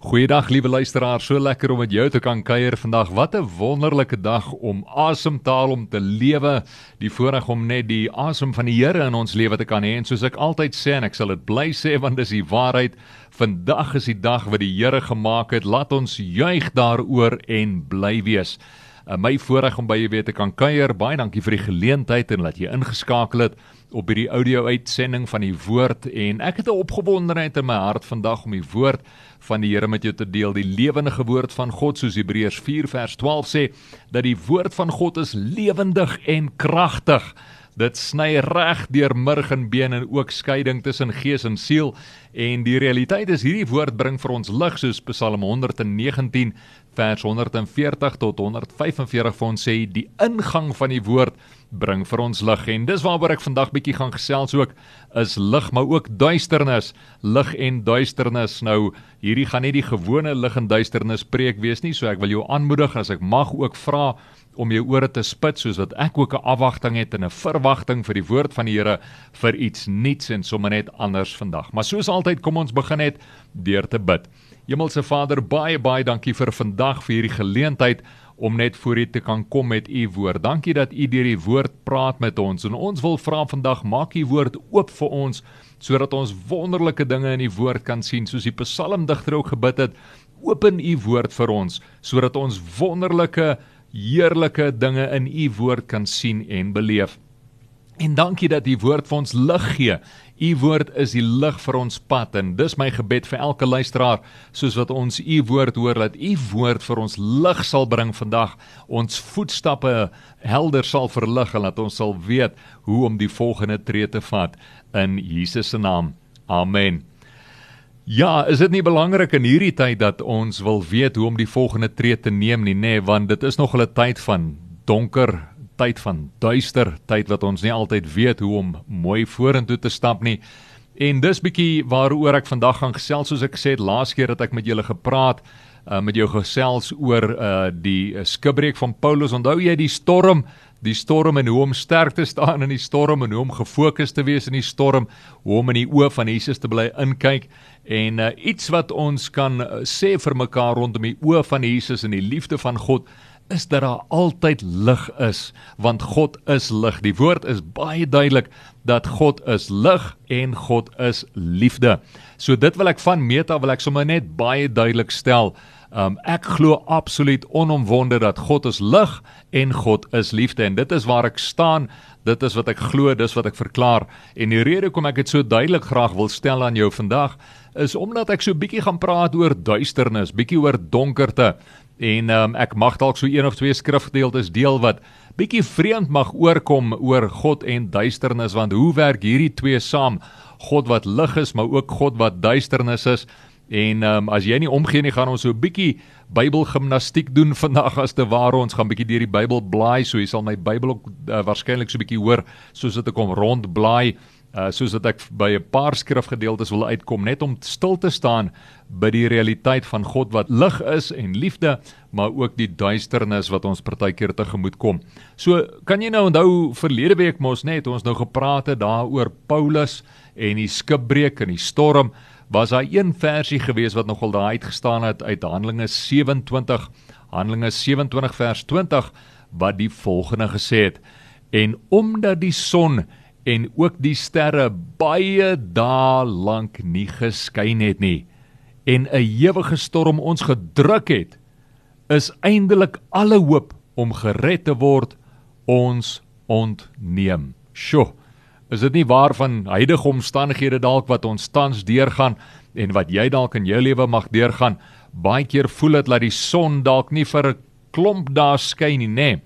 Goeiedag liewe luisteraar, so lekker om met jou te kan kuier vandag. Wat 'n wonderlike dag om asem te haal om te lewe. Die voorreg om net die asem van die Here in ons lewe te kan hê en soos ek altyd sê en ek sal dit bly sê want dis die waarheid. Vandag is die dag wat die Here gemaak het. Laat ons juig daaroor en bly wees. Uh, my voorreg om by weer te kan kuier. Baie dankie vir die geleentheid en dat jy ingeskakel het op hierdie audio uitsending van die woord en ek het 'n opgewondenheid in my hart vandag om die woord van die Here met jou te deel, die lewendige woord van God soos Hebreërs 4 vers 12 sê dat die woord van God is lewendig en kragtig. Dit sny reg deur murg en been en ook skeiding tussen gees en siel. En die realiteit is hierdie woord bring vir ons lig soos Psalm 119 vers 140 tot 145 vir ons sê die ingang van die woord bring vir ons lig. En dis waaroor ek vandag bietjie gaan gesels ook is lig maar ook duisternis. Lig en duisternis. Nou hierdie gaan nie die gewone lig en duisternis preek wees nie so ek wil jou aanmoedig as ek mag ook vra om jou ore te spit soos wat ek ook 'n afwagting het en 'n verwagting vir die woord van die Here vir iets nuuts en sommer net anders vandag maar soos altyd kom ons begin net deur te bid Hemelse Vader baie baie dankie vir vandag vir hierdie geleentheid om net voor U te kan kom met U woord. Dankie dat U deur die woord praat met ons en ons wil vra vandag maak U woord oop vir ons sodat ons wonderlike dinge in U woord kan sien soos die psalmdigter ook gebid het. Open U woord vir ons sodat ons wonderlike heerlike dinge in U woord kan sien en beleef. En dankie dat U woord vir ons lig gee. U woord is die lig vir ons pad en dis my gebed vir elke luisteraar soos wat ons U woord hoor dat U woord vir ons lig sal bring vandag. Ons voetstappe helder sal verlig en dat ons sal weet hoe om die volgende tree te vat in Jesus se naam. Amen. Ja, is dit nie belangrik in hierdie tyd dat ons wil weet hoe om die volgende tree te neem nie, nê, nee, want dit is nog 'n tyd van donker tyd van duister tyd wat ons nie altyd weet hoe om mooi vorentoe te stap nie. En dis bietjie waaroor ek vandag gaan gesels soos ek gesê het laas keer dat ek met julle gepraat uh, met jou gesels oor uh, die uh, skibreek van Paulus. Onthou jy die storm, die storm en hoe om sterk te staan in die storm en hoe om gefokus te wees in die storm, hoe om in die oë van Jesus te bly inkyk en uh, iets wat ons kan uh, sê vir mekaar rondom die oë van Jesus en die liefde van God is dat daar altyd lig is want God is lig. Die woord is baie duidelik dat God is lig en God is liefde. So dit wil ek van Meta wil ek sommer net baie duidelik stel. Um ek glo absoluut onomwonde dat God is lig en God is liefde en dit is waar ek staan. Dit is wat ek glo, dis wat ek verklaar. En die rede hoekom ek dit so duidelik graag wil stel aan jou vandag is omdat ek so bietjie gaan praat oor duisternis, bietjie oor donkerte. En um, ek mag dalk so een of twee skrifgedeeltes deel wat bietjie vreemd mag oorkom oor God en duisternis want hoe werk hierdie twee saam? God wat lig is, maar ook God wat duisternis is. En um, as jy nie omgee nie, gaan ons so 'n bietjie Bybelgimnastiek doen vandag as te ware ons gaan bietjie deur die Bybel blaai, so jy sal my Bybel ook uh, waarskynlik so 'n bietjie hoor soos dit ek kom rond blaai. Uh soos wat ek by 'n paar skrifgedeeltes wil uitkom net om stil te staan by die realiteit van God wat lig is en liefde, maar ook die duisternis wat ons partykeer tegemoet kom. So, kan jy nou onthou verlede week mos net ons nou gepraat het daaroor Paulus en die skipbreek en die storm, was daar een versie gewees wat nogal daar uitgestaan het uit Handelinge 27, Handelinge 27 vers 20 wat die volgende gesê het: En omdat die son en ook die sterre baie dae lank nie geskyn het nie en 'n ewige storm ons gedruk het is eintlik alle hoop om gered te word ons ontneem. Sjoe. Is dit nie waar van huidige omstandighede dalk wat ons tans deurgaan en wat jy dalk in jou lewe mag deurgaan? Baie keer voel dit dat die son dalk nie vir 'n klomp dae skyn nie, nê? Nee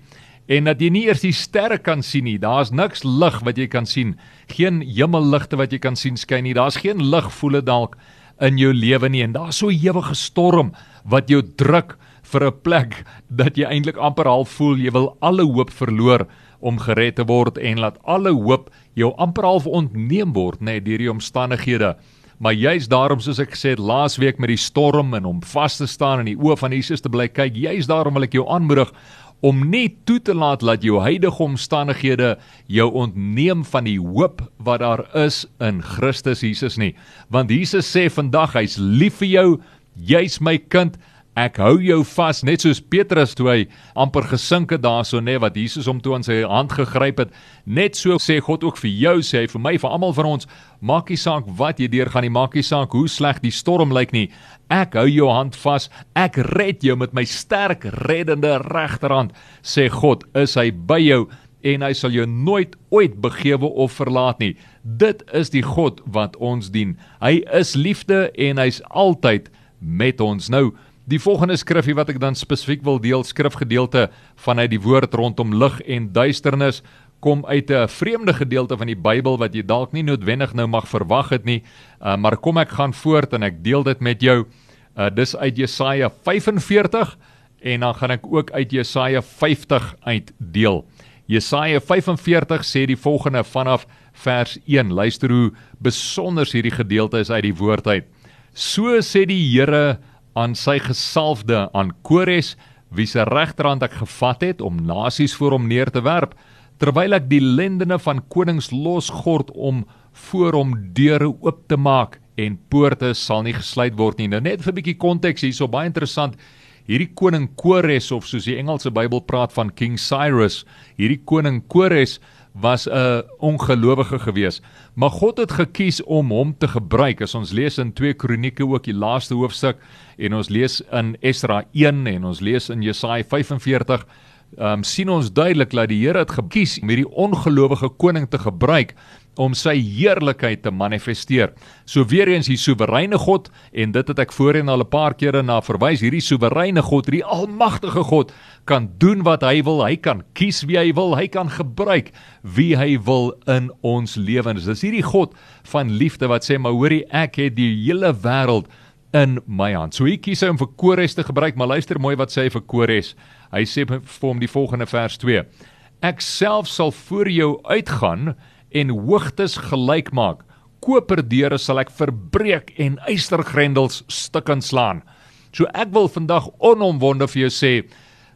en dat jy nie eers die sterre kan sien nie. Daar's niks lig wat jy kan sien. Geen hemelligte wat jy kan sien skyn nie. Daar's geen lig voele dalk in jou lewe nie en daar's so 'n ewige storm wat jou druk vir 'n plek dat jy eintlik amper half voel jy wil alle hoop verloor om gered te word en laat alle hoop jou amper half ontneem word net deur die omstandighede. Maar juist daarom soos ek gesê het laasweek met die storm en om vas te staan in die oë van Jesus te bly kyk, juist daarom wil ek jou aanmoedig om nie toe te laat dat jou huidige omstandighede jou ontneem van die hoop wat daar is in Christus Jesus nie. Want Jesus sê vandag hy's lief vir jou Jy's my kind. Ek hou jou vas net soos Petrus toe hy amper gesink het daarso nê wat Jesus hom toe aan sy hand gegryp het. Net so sê God ook vir jou sê hy vir my vir almal van ons maak nie saak wat jy deurgaan nie, maak nie saak hoe sleg die storm lyk nie. Ek hou jou hand vas. Ek red jou met my sterk reddende regterhand. Sê God, is hy by jou en hy sal jou nooit ooit begewe of verlaat nie. Dit is die God wat ons dien. Hy is liefde en hy's altyd met ons. Nou Die volgende skrifgie wat ek dan spesifiek wil deel, skrifgedeelte vanuit die woord rondom lig en duisternis kom uit 'n vreemde gedeelte van die Bybel wat jy dalk nie noodwendig nou mag verwag het nie. Uh, maar kom ek gaan voort en ek deel dit met jou. Uh, dis uit Jesaja 45 en dan gaan ek ook uit Jesaja 50 uitdeel. Jesaja 45 sê die volgende vanaf vers 1. Luister hoe besonder hierdie gedeelte is uit die woord uit. So sê die Here aan sy gesalfde aan Kores wie se regterhand ek gevat het om nasies voor hom neer te werp terwyl ek die lendene van konings losgord om voor hom deure oop te maak en poorte sal nie gesluit word nie. Nou net vir 'n bietjie konteks hierso baie interessant. Hierdie koning Kores of soos die Engelse Bybel praat van King Cyrus hierdie koning Kores was 'n ongelowige gewees. Maar God het gekies om hom te gebruik. As ons lees in 2 Kronieke ook die laaste hoofstuk en ons lees in Esra 1 en ons lees in Jesaja 45, ehm um, sien ons duidelik dat die Here het gekies om hierdie ongelowige koning te gebruik om sy heerlikheid te manifesteer. So weer eens die soewereine God en dit het ek voorheen al 'n paar kere na verwys, hierdie soewereine God, hierdie almagtige God kan doen wat hy wil, hy kan kies wie hy wil, hy kan gebruik wie hy wil in ons lewens. Dis hierdie God van liefde wat sê maar hoorie ek het die hele wêreld in my hand. So hier kies hy om vir Kores te gebruik, maar luister mooi wat sê hy vir Kores. Hy sê vir hom die volgende vers 2. Ek self sal voor jou uitgaan en hoogtes gelyk maak. Koperdeure sal ek verbreek en eystergrendels stukkend slaan. So ek wil vandag onomwonde vir jou sê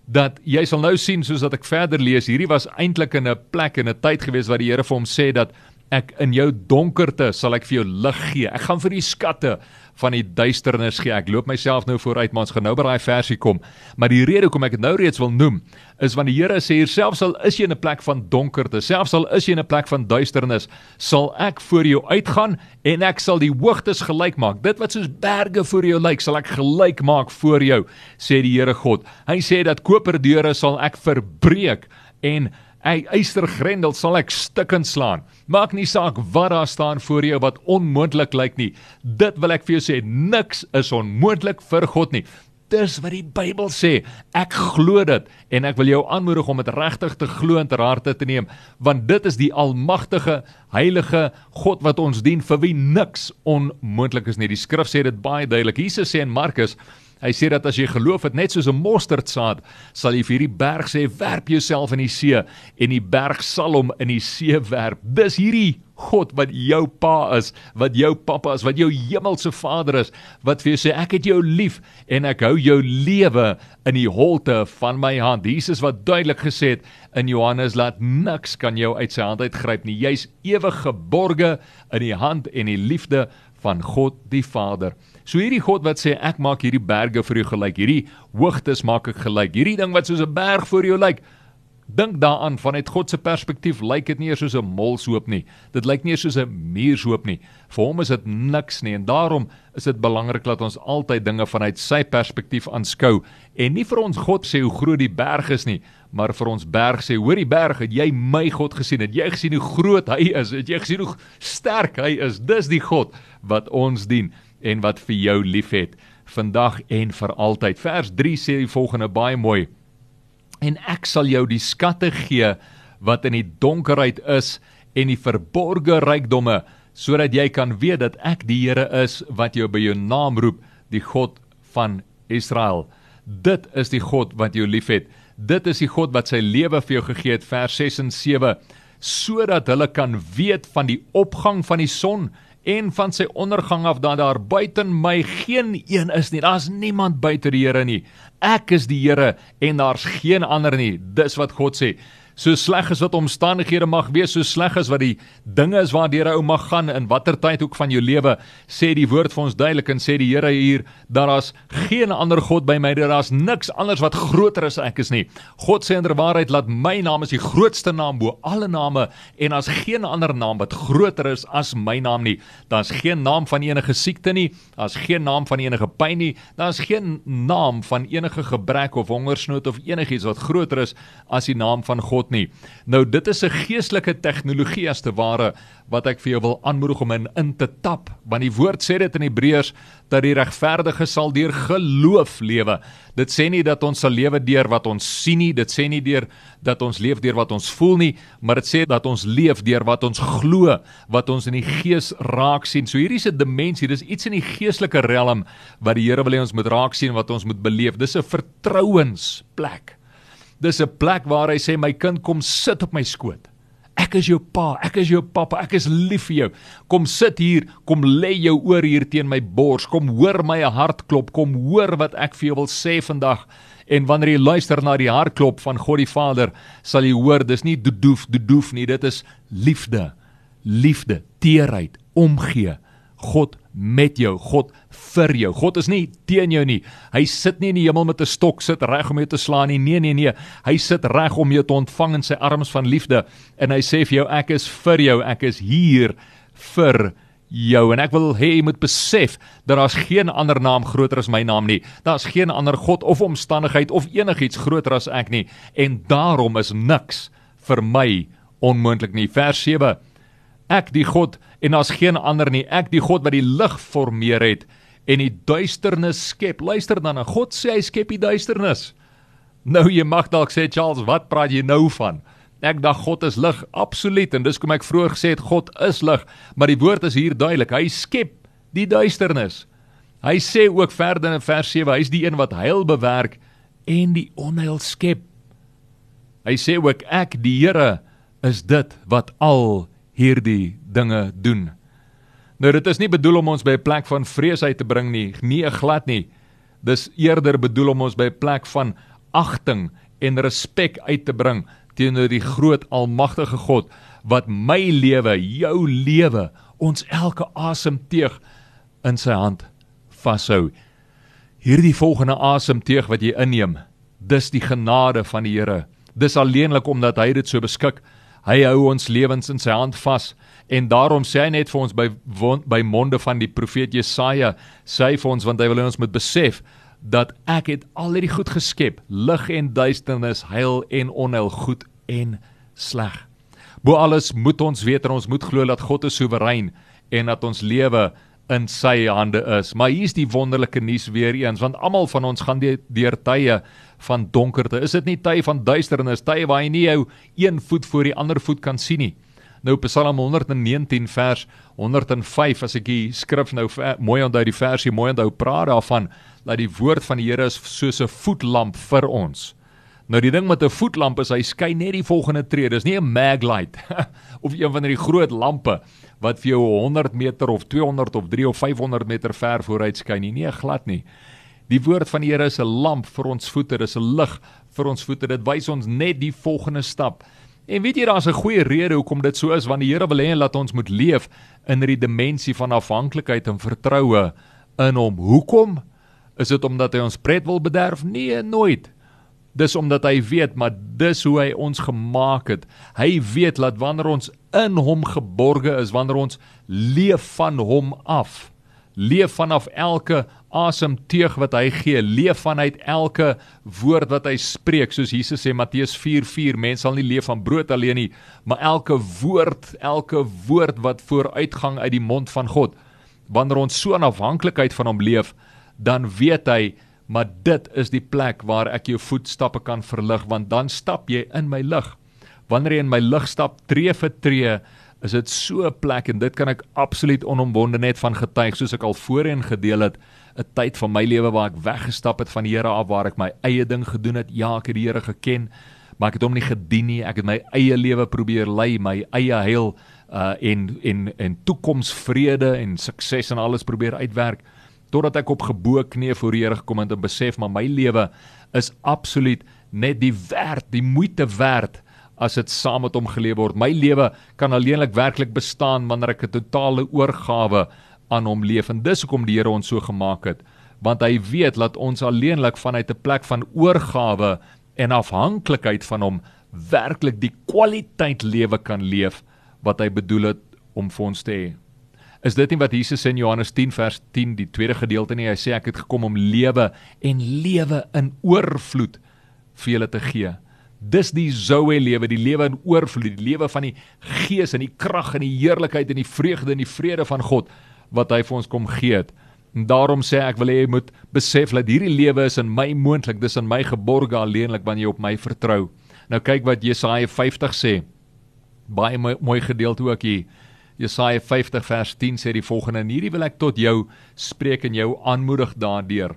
dat jy sal nou sien soos dat ek verder lees, hierdie was eintlik in 'n plek en 'n tyd gewees wat die Here vir hom sê dat ek in jou donkerte sal ek vir jou lig gee. Ek gaan vir die skatte van die duisternis gee. Ek loop myself nou vooruit, maar ons gaan nou by daai versie kom. Maar die rede hoekom ek dit nou reeds wil noem, is want die Here sê hier selfs al is jy in 'n plek van donkerte, selfs al is jy in 'n plek van duisternis, sal ek voor jou uitgaan en ek sal die hoogtes gelyk maak. Dit wat soos berge voor jou lyk, sal ek gelyk maak voor jou, sê die Here God. Hy sê dat koperdeure sal ek verbreek en Hy eystergrendel sal ek stukkend slaan. Maak nie saak wat daar staan voor jou wat onmoontlik lyk nie. Dit wil ek vir jou sê, niks is onmoontlik vir God nie. Dis wat die Bybel sê. Ek glo dit en ek wil jou aanmoedig om dit regtig te glo en ter harte te neem, want dit is die almagtige, heilige God wat ons dien vir wie niks onmoontlik is nie. Die skrif sê dit baie duidelik. Jesus sê in Markus Hy sê dat as jy geloof het net soos 'n mosterdsaad, sal jy vir hierdie berg sê werp jouself in die see en die berg sal hom in die see werp. Dis hierdie God wat jou pa is, wat jou pappa is, wat jou hemelse Vader is, wat vir jou sê ek het jou lief en ek hou jou lewe in die holte van my hand. Jesus wat duidelik gesê het in Johannes laat niks kan jou uit sy hand uitgryp nie. Jy's ewig geborge in die hand en die liefde van God die Vader. So hierdie God wat sê ek maak hierdie berge vir jou gelyk, hierdie hoogtes maak ek gelyk, hierdie ding wat soos 'n berg voor jou lyk. Dink daaraan vanuit God se perspektief lyk dit nie eers soos 'n molshoop nie. Dit lyk nie eers soos 'n muurshoop nie. Vir hom is dit niks nie en daarom is dit belangrik dat ons altyd dinge vanuit sy perspektief aanskou en nie vir ons God sê hoe groot die berg is nie, maar vir ons berg sê hoor die berg het jy my God gesien het jy gesien hoe groot hy is het jy gesien hoe sterk hy is dis die God wat ons dien en wat vir jou liefhet vandag en vir altyd. Vers 3 sê die volgende baie mooi. En ek sal jou die skatte gee wat in die donkerheid is en die verborgde rykdomme sodat jy kan weet dat ek die Here is wat jou by jou naam roep, die God van Israel. Dit is die God wat jou liefhet. Dit is die God wat sy lewe vir jou gegee het vers 6 en 7 sodat hulle kan weet van die opgang van die son en van sy ondergang af dat daar buite my geen een is nie. Daar's niemand buite die Here nie. Ek is die Here en daar's geen ander nie. Dis wat God sê. So sleg as wat omstandighede mag wees, so sleg as wat die dinge is waardeur 'n ou mag gaan in watter tyd ook van jou lewe, sê die woord vir ons duidelik en sê die Here hier dat daar's geen ander god by my, daar's niks anders wat groter as ek is nie. God sê inderwaarheid laat my naam is die grootste naam bo alle name en as geen ander naam wat groter is as my naam nie. Daar's geen naam van enige siekte nie, daar's geen naam van enige pyn nie, daar's geen naam van enige gebrek of hongersnood of enigiets wat groter is as die naam van God nie. Nou dit is 'n geestelike tegnologie as te ware wat ek vir jou wil aanmoedig om in, in te tap, want die woord sê dit in Hebreërs dat die regverdige sal deur geloof lewe. Dit sê nie dat ons sal lewe deur wat ons sien nie, dit sê nie deur dat ons leef deur wat ons voel nie, maar dit sê dat ons leef deur wat ons glo, wat ons in die gees raak sien. So hierdie is 'n dimensie, dis iets in die geestelike riem wat die Here wil hê ons moet raak sien, wat ons moet beleef. Dis 'n vertrouensplek. Dis 'n plek waar hy sê my kind kom sit op my skoot. Ek is jou pa, ek is jou pappa, ek is lief vir jou. Kom sit hier, kom lê jou oor hier teen my bors, kom hoor my hart klop, kom hoor wat ek vir jou wil sê vandag. En wanneer jy luister na die hartklop van God die Vader, sal jy hoor dis nie doedoef, doedoef nie, dit is liefde. Liefde, teerheid, omgee. God met jou, God vir jou. God is nie teen jou nie. Hy sit nie in die hemel met 'n stok sit reg om jou te slaan nie. Nee, nee, nee. Hy sit reg om jou te ontvang in sy arms van liefde en hy sê vir jou ek is vir jou. Ek is hier vir jou en ek wil hê jy moet besef dat daar's geen ander naam groter as my naam nie. Daar's geen ander god of omstandigheid of enigiets groter as ek nie en daarom is niks vir my onmoontlik nie. Vers 7 Ek die God en daar's geen ander nie. Ek die God wat die lig formeer het en die duisternis skep. Luister dan, God sê hy skep die duisternis. Nou jy mag dalk sê Charles, wat praat jy nou van? Ek dink God is lig, absoluut en dis kom ek vroeër gesê het God is lig, maar die woord is hier duidelik. Hy skep die duisternis. Hy sê ook verder in vers 7, hy's die een wat heil bewerk en die onheil skep. Hy sê ook ek die Here is dit wat al hierdie dinge doen. Nou dit is nie bedoel om ons by 'n plek van vrees uit te bring nie, nie glad nie. Dis eerder bedoel om ons by 'n plek van agting en respek uit te bring teenoor die groot almagtige God wat my lewe, jou lewe, ons elke asemteug in sy hand vashou. Hierdie volgende asemteug wat jy inneem, dis die genade van die Here. Dis alleenlik omdat hy dit so beskik. Hy hou ons lewens in sy hand vas. En daarom sê hy net vir ons by by monde van die profeet Jesaja sê vir ons want hy wil ons moet besef dat ek het al hierdie goed geskep. Lig en duisternis heil en onheil goed en sleg. Bo alles moet ons weet en ons moet glo dat God is soewerein en dat ons lewe in sy hande is. Maar hier's die wonderlike nuus weer eens want almal van ons gaan deur tye van donkerte. Is dit nie tye van duisternis, tye waar jy nie jou een voet voor die ander voet kan sien nie? Nou Psalm 119 vers 105 as ek die skrif nou mooi onthou die versie mooi onthou praat daarvan dat die woord van die Here is soos 'n voetlamp vir ons. Nou die ding met 'n voetlamp is hy skyn net die volgende tree. Dis nie 'n maglite of een van die groot lampe wat vir jou 100 meter of 200 of 3 of 500 meter ver vooruit skyn nie. Nee, glad nie. Die woord van die Here is 'n lamp vir ons voete, dis 'n lig vir ons voete. Dit wys ons net die volgende stap. En weet jy daar's 'n goeie rede hoekom dit so is want die Here wil hê dat ons moet leef in hierdie dimensie van afhanklikheid en vertroue in hom. Hoekom? Is dit omdat hy ons pret wil bederf? Nee, nooit. Dis omdat hy weet maar dis hoe hy ons gemaak het. Hy weet dat wanneer ons in hom geborge is, wanneer ons leef van hom af, leef vanaf elke asemteug wat hy gee, leef vanuit elke woord wat hy spreek, soos Jesus sê Matteus 4:4, mense sal nie leef van brood alleen nie, maar elke woord, elke woord wat vooruitgang uit die mond van God. Wanneer ons so in afhanklikheid van hom leef, dan weet hy maar dit is die plek waar ek jou voetstappe kan verlig want dan stap jy in my lig. Wanneer jy in my lig stap tree vir tree, is dit so 'n plek en dit kan ek absoluut onomwonde net van getuig soos ek al voorheen gedeel het 'n tyd van my lewe waar ek weggestap het van die Here af waar ek my eie ding gedoen het ja ek het die Here geken maar ek het hom nie gedien nie. Ek het my eie lewe probeer lei my eie heil uh en en en toekomsvrede en sukses en alles probeer uitwerk totdat ek op geboue knie voor die Here gekom het en besef maar my lewe is absoluut net die werd die moeite werd as dit saam met hom geleef word. My lewe kan alleenlik werklik bestaan wanneer ek 'n totale oorgawe aan hom leef en dis hoekom die Here ons so gemaak het want hy weet dat ons alleenlik vanuit 'n plek van oorgawe en afhanklikheid van hom werklik die kwaliteit lewe kan leef wat hy bedoel het om vir ons te hê. Is dit nie wat Jesus in Johannes 10 vers 10 die tweede gedeelte nie? Hy sê ek het gekom om lewe en lewe in oorvloed vir julle te gee. Dis die Zoe lewe, die lewe in oorvloed, die lewe van die gees en die krag en die heerlikheid en die vreugde en die vrede van God wat hy vir ons kom gee het. En daarom sê ek wil hê jy moet besef dat hierdie lewe is in my moontlik, dis in my geborge alleenlik wanneer jy op my vertrou. Nou kyk wat Jesaja 50 sê. Baie mooi, mooi gedeelte ook hier. Jesaja 50 vers 10 sê die volgende: "En hierdie wil ek tot jou spreek en jou aanmoedig daardeur."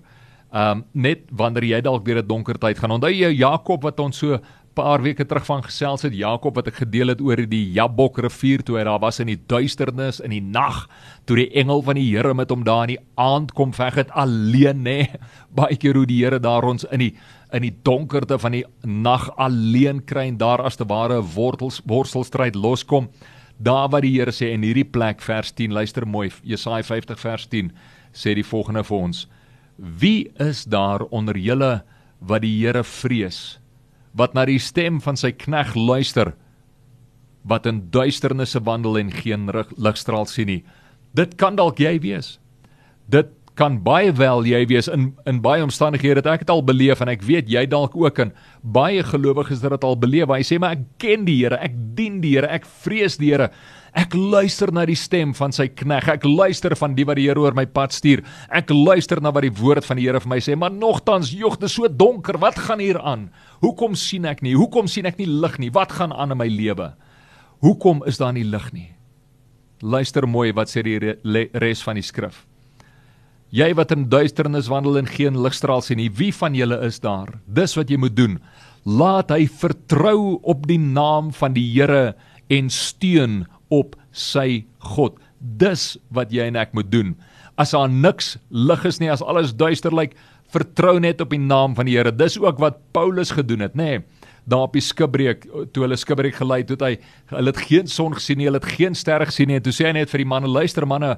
Um net wanneer jy dalk deur 'n donker tyd gaan. Onthou jy Jakob wat ons so paar weke terug van gesels het? Jakob wat ek gedeel het oor die Jabok rivier toe hy daar was in die duisternis in die nag toe die engel van die Here met hom daar in die aand kom veg het alleen nê baie keer hoe die Here daar ons in die in die donkerte van die nag alleen kry en daar as te ware 'n wortels worstelstryd loskom. Daar waar die Here sê in hierdie plek vers 10 luister mooi Jesaja 50 vers 10 sê die volgende vir ons wie is daar onder julle wat die Here vrees wat na die stem van sy knegg luister wat in duisternisse wandel en geen ligstraal sien nie. Dit kan dalk jy wees. Dit kan baie wel jy wees in in baie omstandighede dat ek dit al beleef en ek weet jy dalk ook in baie gelowiges het dit al beleef. Hy sê maar ek ken die Here, ek dien die Here, ek vrees die Here. Ek luister na die stem van sy knegg. Ek luister van die wat die Here oor my pad stuur. Ek luister na wat die woord van die Here vir my sê, maar nogtans, jog, dit is so donker. Wat gaan hier aan? Hoekom sien ek nie? Hoekom sien ek nie lig nie? Wat gaan aan in my lewe? Hoekom is daar nie lig nie? Luister mooi wat sê die res van die skrif. Jy wat in duisternis wandel en geen ligstraal sien nie, wie van julle is daar? Dis wat jy moet doen. Laat hy vertrou op die naam van die Here en steun op sy God. Dis wat jy en ek moet doen. As daar niks lig is nie, as alles duister lyk, vertrou net op die naam van die Here. Dis ook wat Paulus gedoen het, nê? Nee, daar op die skipbreek, toe hulle skipbreek gelei het, hy hulle het geen son gesien nie, hulle het geen ster gesien nie. Toe sê hy net vir die manne, luister manne,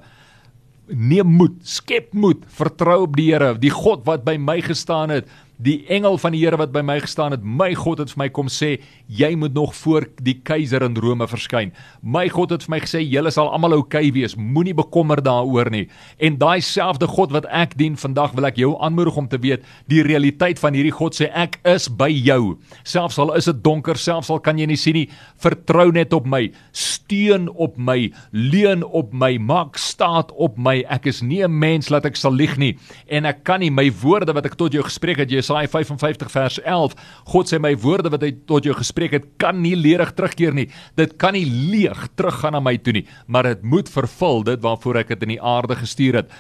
neem moed, skep moed, vertrou op die Here, die God wat by my gestaan het die engel van die Here wat by my gestaan het, my God het vir my kom sê, jy moet nog voor die keiser in Rome verskyn. My God het vir my gesê, julle sal almal oukei okay wees, moenie bekommer daaroor nie. En daai selfde God wat ek dien vandag, wil ek jou aanmoedig om te weet, die realiteit van hierdie God sê ek is by jou. Selfs al is dit donker, selfs al kan jy nie sien nie, vertrou net op my, steun op my, leun op my, maak staat op my. Ek is nie 'n mens laat ek sal lieg nie en ek kan nie my woorde wat ek tot jou gespreek het, jy Jesaja 55 vers 11. God sê my woorde wat hy tot jou gespreek het, kan nie leeg terugkeer nie. Dit kan nie leeg teruggaan na my toe nie, maar dit moet vervul dit waarvoor ek dit in die aarde gestuur het.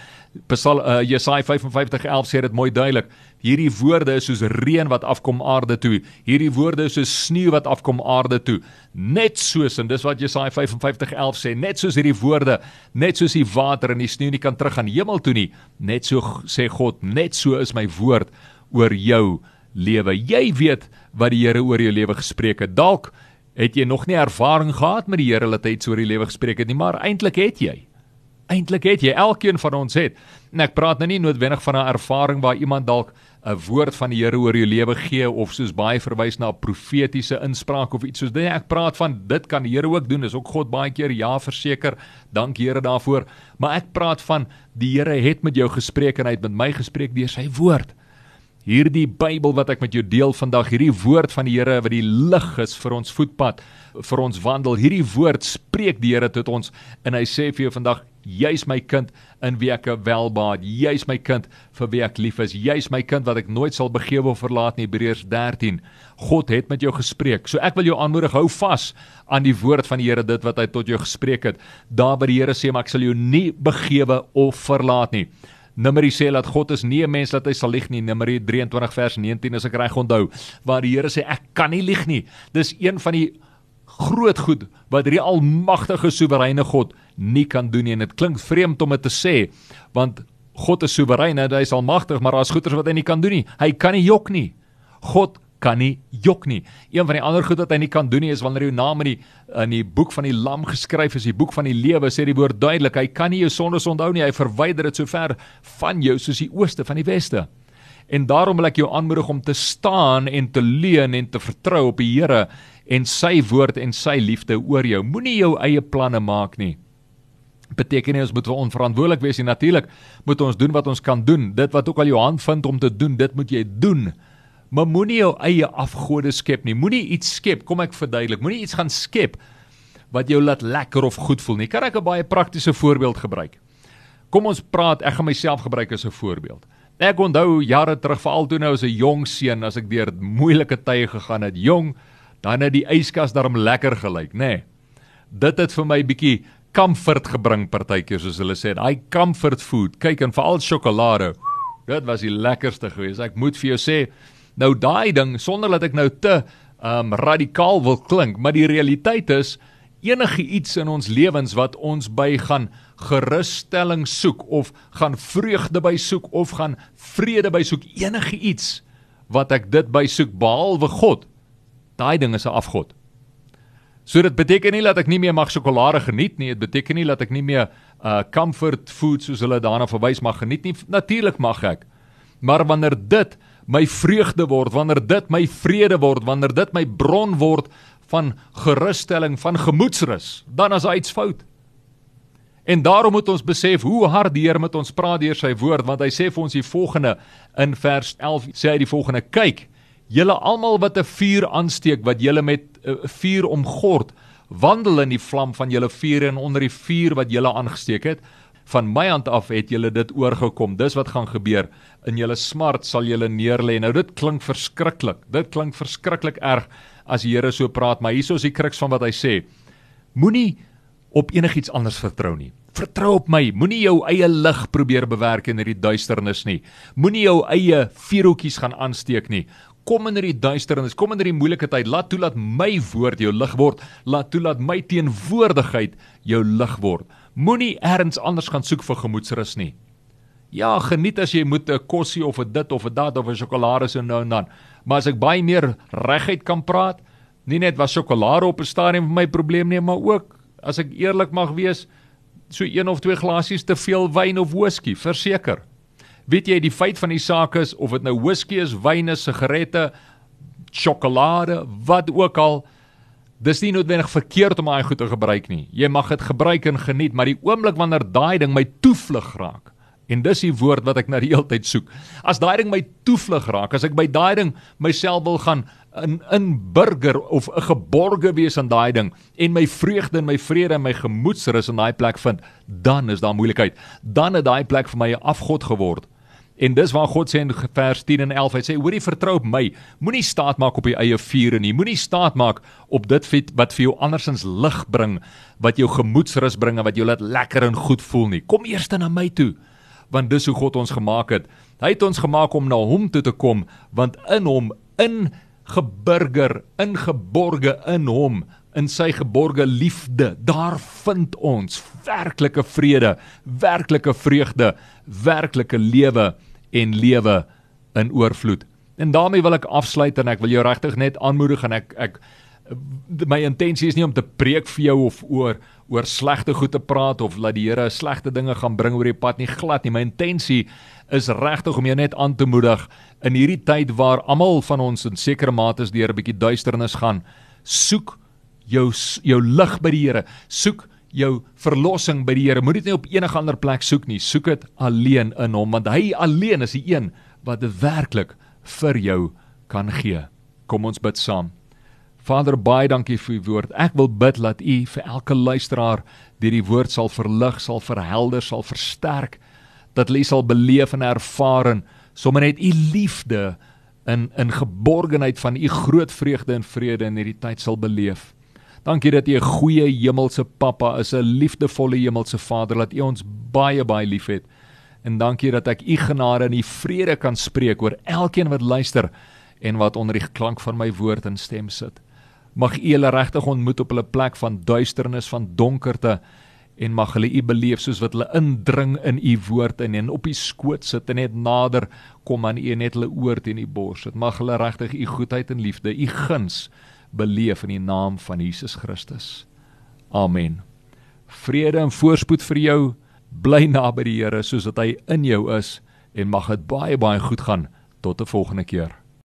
Psalm uh, Jesaja 55:11 sê dit mooi duidelik. Hierdie woorde is soos reën wat afkom aarde toe. Hierdie woorde is soos sneeu wat afkom aarde toe. Net soos en dis wat Jesaja 55:11 sê, net soos hierdie woorde, net soos die water en die sneeu nie kan teruggaan hemel toe nie, net so sê God, net so is my woord oor jou lewe. Jy weet wat die Here oor jou lewe gespreek het. Dalk het jy nog nie ervaring gehad met die Here dat hy iets oor jou lewe gespreek het nie, maar eintlik het jy. Eintlik het jy, elkeen van ons het. En ek praat nou nie noodwendig van 'n ervaring waar iemand dalk 'n woord van die Here oor jou lewe gee of soos baie verwys na 'n profetiese inspraak of iets soos dit. Ek praat van dit kan die Here ook doen. Dis ook God baie keer ja verseker. Dank Here daarvoor. Maar ek praat van die Here het met jou gespreek en hy het met my gespreek deur sy woord hierdie Bybel wat ek met jou deel vandag, hierdie woord van die Here wat die lig is vir ons voetpad, vir ons wandel. Hierdie woord spreek die Here tot ons en hy sê vir jou vandag, jy's my kind in wie ek welbaat. Jy's my kind vir wie ek lief is. Jy's my kind wat ek nooit sal begewe of verlaat nie. Hebreërs 13. God het met jou gespreek. So ek wil jou aanmoedig, hou vas aan die woord van die Here, dit wat hy tot jou gespreek het. Daar by die Here sê, maar ek sal jou nie begewe of verlaat nie. Numeri sê dat God is nie 'n mens dat hy sal lieg nie. Numeri 23 vers 19 as ek reg onthou, waar die Here sê ek kan nie lieg nie. Dis een van die groot goed wat die almagtige soewereine God nie kan doen nie. En dit klink vreemd om dit te sê, want God is soewerein, hy is almagtig, maar daar's goeters wat hy nie kan doen nie. Hy kan nie jok nie. God kan nie jok nie. Een van die ander goed wat hy nie kan doen nie is wanneer jou naam in die in die boek van die lam geskryf is, die boek van die lewe, sê die woord duidelik, hy kan nie jou sondes onthou nie. Hy verwyder dit so ver van jou soos die ooste van die weste. En daarom wil ek jou aanmoedig om te staan en te leun en te vertrou op die Here en sy woord en sy liefde oor jou. Moenie jou eie planne maak nie. Beteken nie ons moet onverantwoordelik wees nie. Natuurlik moet ons doen wat ons kan doen. Dit wat ook al jou hand vind om te doen, dit moet jy doen. Maar moenie jou eie afgode skep nie. Moenie iets skep, kom ek verduidelik. Moenie iets gaan skep wat jou laat lekker of goed voel nie. Kan ek 'n baie praktiese voorbeeld gebruik? Kom ons praat, ek gaan myself gebruik as 'n voorbeeld. Ek onthou jare terug veral toe nou as 'n jong seun as ek deur moeilike tye gegaan het, jong, dan het die yskas daarom lekker gelyk, nê. Nee. Dit het vir my bietjie comfort gebring partykeer soos hulle sê. Daai comfort food, kyk en veral sjokolade. Dit was die lekkerste gewees. Ek moet vir jou sê, nou daai ding sonder dat ek nou te um radikaal wil klink, maar die realiteit is enige iets in ons lewens wat ons by gaan gerusstelling soek of gaan vreugde by soek of gaan vrede by soek enige iets wat ek dit by soek behalwe God daai ding is 'n afgod. So dit beteken nie dat ek nie meer mag sjokolade geniet nie dit beteken nie dat ek nie meer uh comfort food soos hulle daarna verwys mag geniet nie. Natuurlik mag ek. Maar wanneer dit my vreugde word wanneer dit my vrede word wanneer dit my bron word van gerusstelling van gemoedsrus dan is iets fout. En daarom moet ons besef hoe hard die Here met ons praat deur sy woord want hy sê vir ons die volgende in vers 11 sê hy die volgende kyk julle almal wat 'n vuur aansteek wat julle met 'n uh, vuur omgord wandel in die vlam van julle vuur en onder die vuur wat julle aangesteek het van my hand af het julle dit oorgekom dis wat gaan gebeur in julle smart sal julle neerlê nou dit klink verskriklik dit klink verskriklik erg as die Here so praat maar hieso is die kruks van wat hy sê moenie op enigiets anders vertrou nie. Vertrou op my. Moenie jou eie lig probeer bewerk in hierdie duisternis nie. Moenie jou eie vuurhoutjies gaan aansteek nie. Kom in hierdie duisternis, kom in hierdie moeilike tyd. Laat toe dat my woord jou lig word. Laat toe dat my teenwoordigheid jou lig word. Moenie elders anders gaan soek vir gemoedsrus nie. Ja, geniet as jy moet 'n kossie of 'n dit of 'n dat of 'n sjokolade so nou en dan. Maar as ek baie meer reguit kan praat, nie net was sjokolade op 'n stadium vir my probleem nie, maar ook as ek eerlik mag wees, so een of twee glasies te veel wyn of whisky, verseker. Weet jy die feit van die saak is of dit nou whisky is, wyn is, sigarette, sjokolade, wat ook al, dis nie noodwendig verkeerd om daai goed te gebruik nie. Jy mag dit gebruik en geniet, maar die oomblik wanneer daai ding my toevlug raak, En dis die woord wat ek na die hele tyd soek. As daai ding my toevlug raak, as ek by daai ding myself wil gaan in in burger of 'n geborge wees aan daai ding en my vreugde en my vrede en my gemoedsrus in daai plek vind, dan is daar moeilikheid. Dan het daai plek vir my 'n afgod geword. En dis waar God sê in vers 10 en 11, hy sê: "Hoorie vertrou op my. Moenie staat maak op jou eie vuur nie. Moenie staat maak op dit wat vir jou andersins lig bring, wat jou gemoedsrus bring en wat jou laat lekker en goed voel nie. Kom eers na my toe." want dis hoe God ons gemaak het. Hy het ons gemaak om na hom toe te kom want in hom in geburger ingeborge in hom in sy geborge liefde daar vind ons werklike vrede werklike vreugde werklike lewe en lewe in oorvloed en daarmee wil ek afsluit en ek wil jou regtig net aanmoedig en ek ek my intensie is nie om te preek vir jou of oor oor slegte goed te praat of laat die Here slegte dinge gaan bring oor die pad nie glad nie. My intensie is regtig om jou net aan te moedig in hierdie tyd waar almal van ons in sekere mate deur 'n bietjie duisternis gaan. Soek jou jou lig by die Here. Soek jou verlossing by die Here. Moenie dit net op enige ander plek soek nie. Soek dit alleen in hom want hy alleen is die een wat dit werklik vir jou kan gee. Kom ons bid saam. Vader, baie dankie vir u woord. Ek wil bid dat u vir elke luisteraar deur die woord sal verlig, sal verhelder, sal versterk, dat hulle sal beleef en ervaar en sommer net u liefde in in geborgenheid van u groot vreugde en vrede in hierdie tyd sal beleef. Dankie dat u 'n goeie hemelse pappa is, 'n liefdevolle hemelse Vader, dat u ons baie baie liefhet. En dankie dat ek u genade en u vrede kan spreek oor elkeen wat luister en wat onder die klank van my woord in stem sit mag U hulle regtig ontmoet op hulle plek van duisternis, van donkerte en mag hulle u beleef soos wat hulle indring in u woord in en op u skoot sit en net nader kom aan u net hulle oor teen u bors. Dit mag hulle regtig u goedheid en liefde, u guns beleef in die naam van Jesus Christus. Amen. Vrede en voorspoed vir jou. Bly naby die Here soos wat hy in jou is en mag dit baie baie goed gaan tot 'n volgende keer.